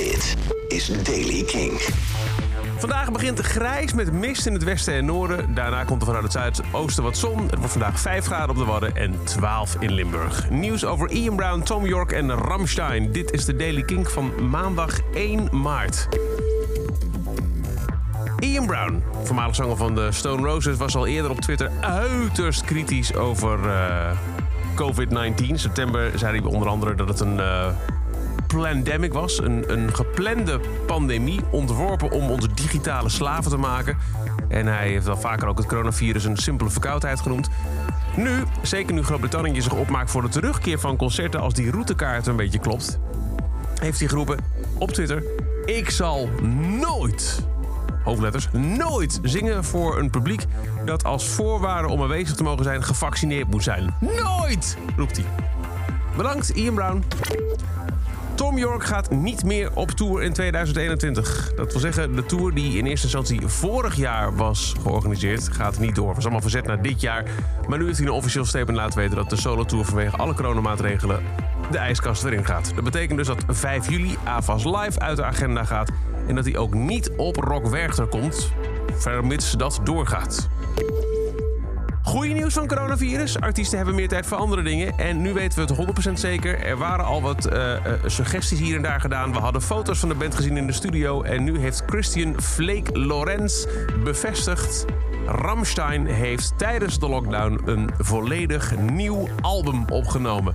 Dit is Daily King. Vandaag begint grijs met mist in het westen en noorden. Daarna komt er vanuit het zuidoosten wat zon. Het wordt vandaag 5 graden op de Wadden en 12 in Limburg. Nieuws over Ian Brown, Tom York en Ramstein. Dit is de Daily Kink van maandag 1 maart. Ian Brown, voormalig zanger van de Stone Roses, was al eerder op Twitter uiterst kritisch over eh, COVID-19. September zei hij onder andere dat het een uh, pandemic was. Een, een geplande pandemie, ontworpen om onze digitale slaven te maken. En hij heeft wel vaker ook het coronavirus een simpele verkoudheid genoemd. Nu, zeker nu Groot-Brittannië zich opmaakt voor de terugkeer van concerten als die routekaart een beetje klopt, heeft hij geroepen op Twitter: Ik zal nooit hoofdletters, nooit zingen voor een publiek dat als voorwaarde om aanwezig te mogen zijn gevaccineerd moet zijn. Nooit, roept hij. Bedankt, Ian Brown. Tom York gaat niet meer op tour in 2021. Dat wil zeggen, de tour die in eerste instantie vorig jaar was georganiseerd, gaat niet door. Was allemaal verzet naar dit jaar. Maar nu heeft hij een officieel statement laten weten dat de solo-tour vanwege alle coronamaatregelen de ijskast erin gaat. Dat betekent dus dat 5 juli AFAS Live uit de agenda gaat en dat hij ook niet op Rock Werchter komt, vermits dat doorgaat. Goeie nieuws van coronavirus. Artiesten hebben meer tijd voor andere dingen. En nu weten we het 100% zeker. Er waren al wat uh, suggesties hier en daar gedaan. We hadden foto's van de band gezien in de studio. En nu heeft Christian Flake Lorenz bevestigd. Ramstein heeft tijdens de lockdown een volledig nieuw album opgenomen.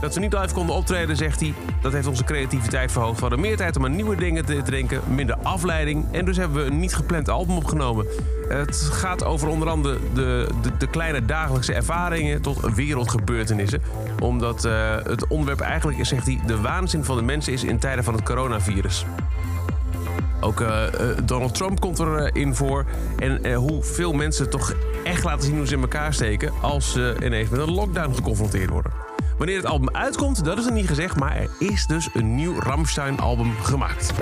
Dat we niet live konden optreden, zegt hij, dat heeft onze creativiteit verhoogd. We hadden meer tijd om aan nieuwe dingen te denken, minder afleiding. En dus hebben we een niet gepland album opgenomen. Het gaat over onder andere de, de, de kleine dagelijkse ervaringen tot wereldgebeurtenissen. Omdat uh, het onderwerp eigenlijk is, zegt hij, de waanzin van de mensen is in tijden van het coronavirus. Ook uh, Donald Trump komt erin voor. En uh, hoe veel mensen toch echt laten zien hoe ze in elkaar steken als ze ineens met een lockdown geconfronteerd worden. Wanneer het album uitkomt, dat is er niet gezegd, maar er is dus een nieuw Ramstein-album gemaakt.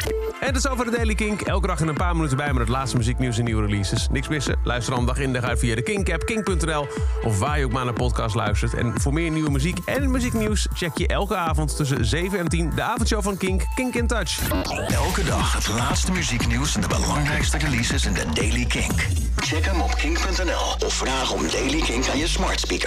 En dat is over de Daily Kink. Elke dag in een paar minuten bij met het laatste muzieknieuws en nieuwe releases. Niks missen? Luister dan dag in dag uit via de Kink-app, of waar je ook maar naar podcast luistert. En voor meer nieuwe muziek en muzieknieuws... check je elke avond tussen 7 en 10 de avondshow van Kink, Kink in Touch. Elke dag het laatste muzieknieuws en de belangrijkste releases in de Daily Kink. Check hem op kink.nl of vraag om Daily Kink aan je smart speaker.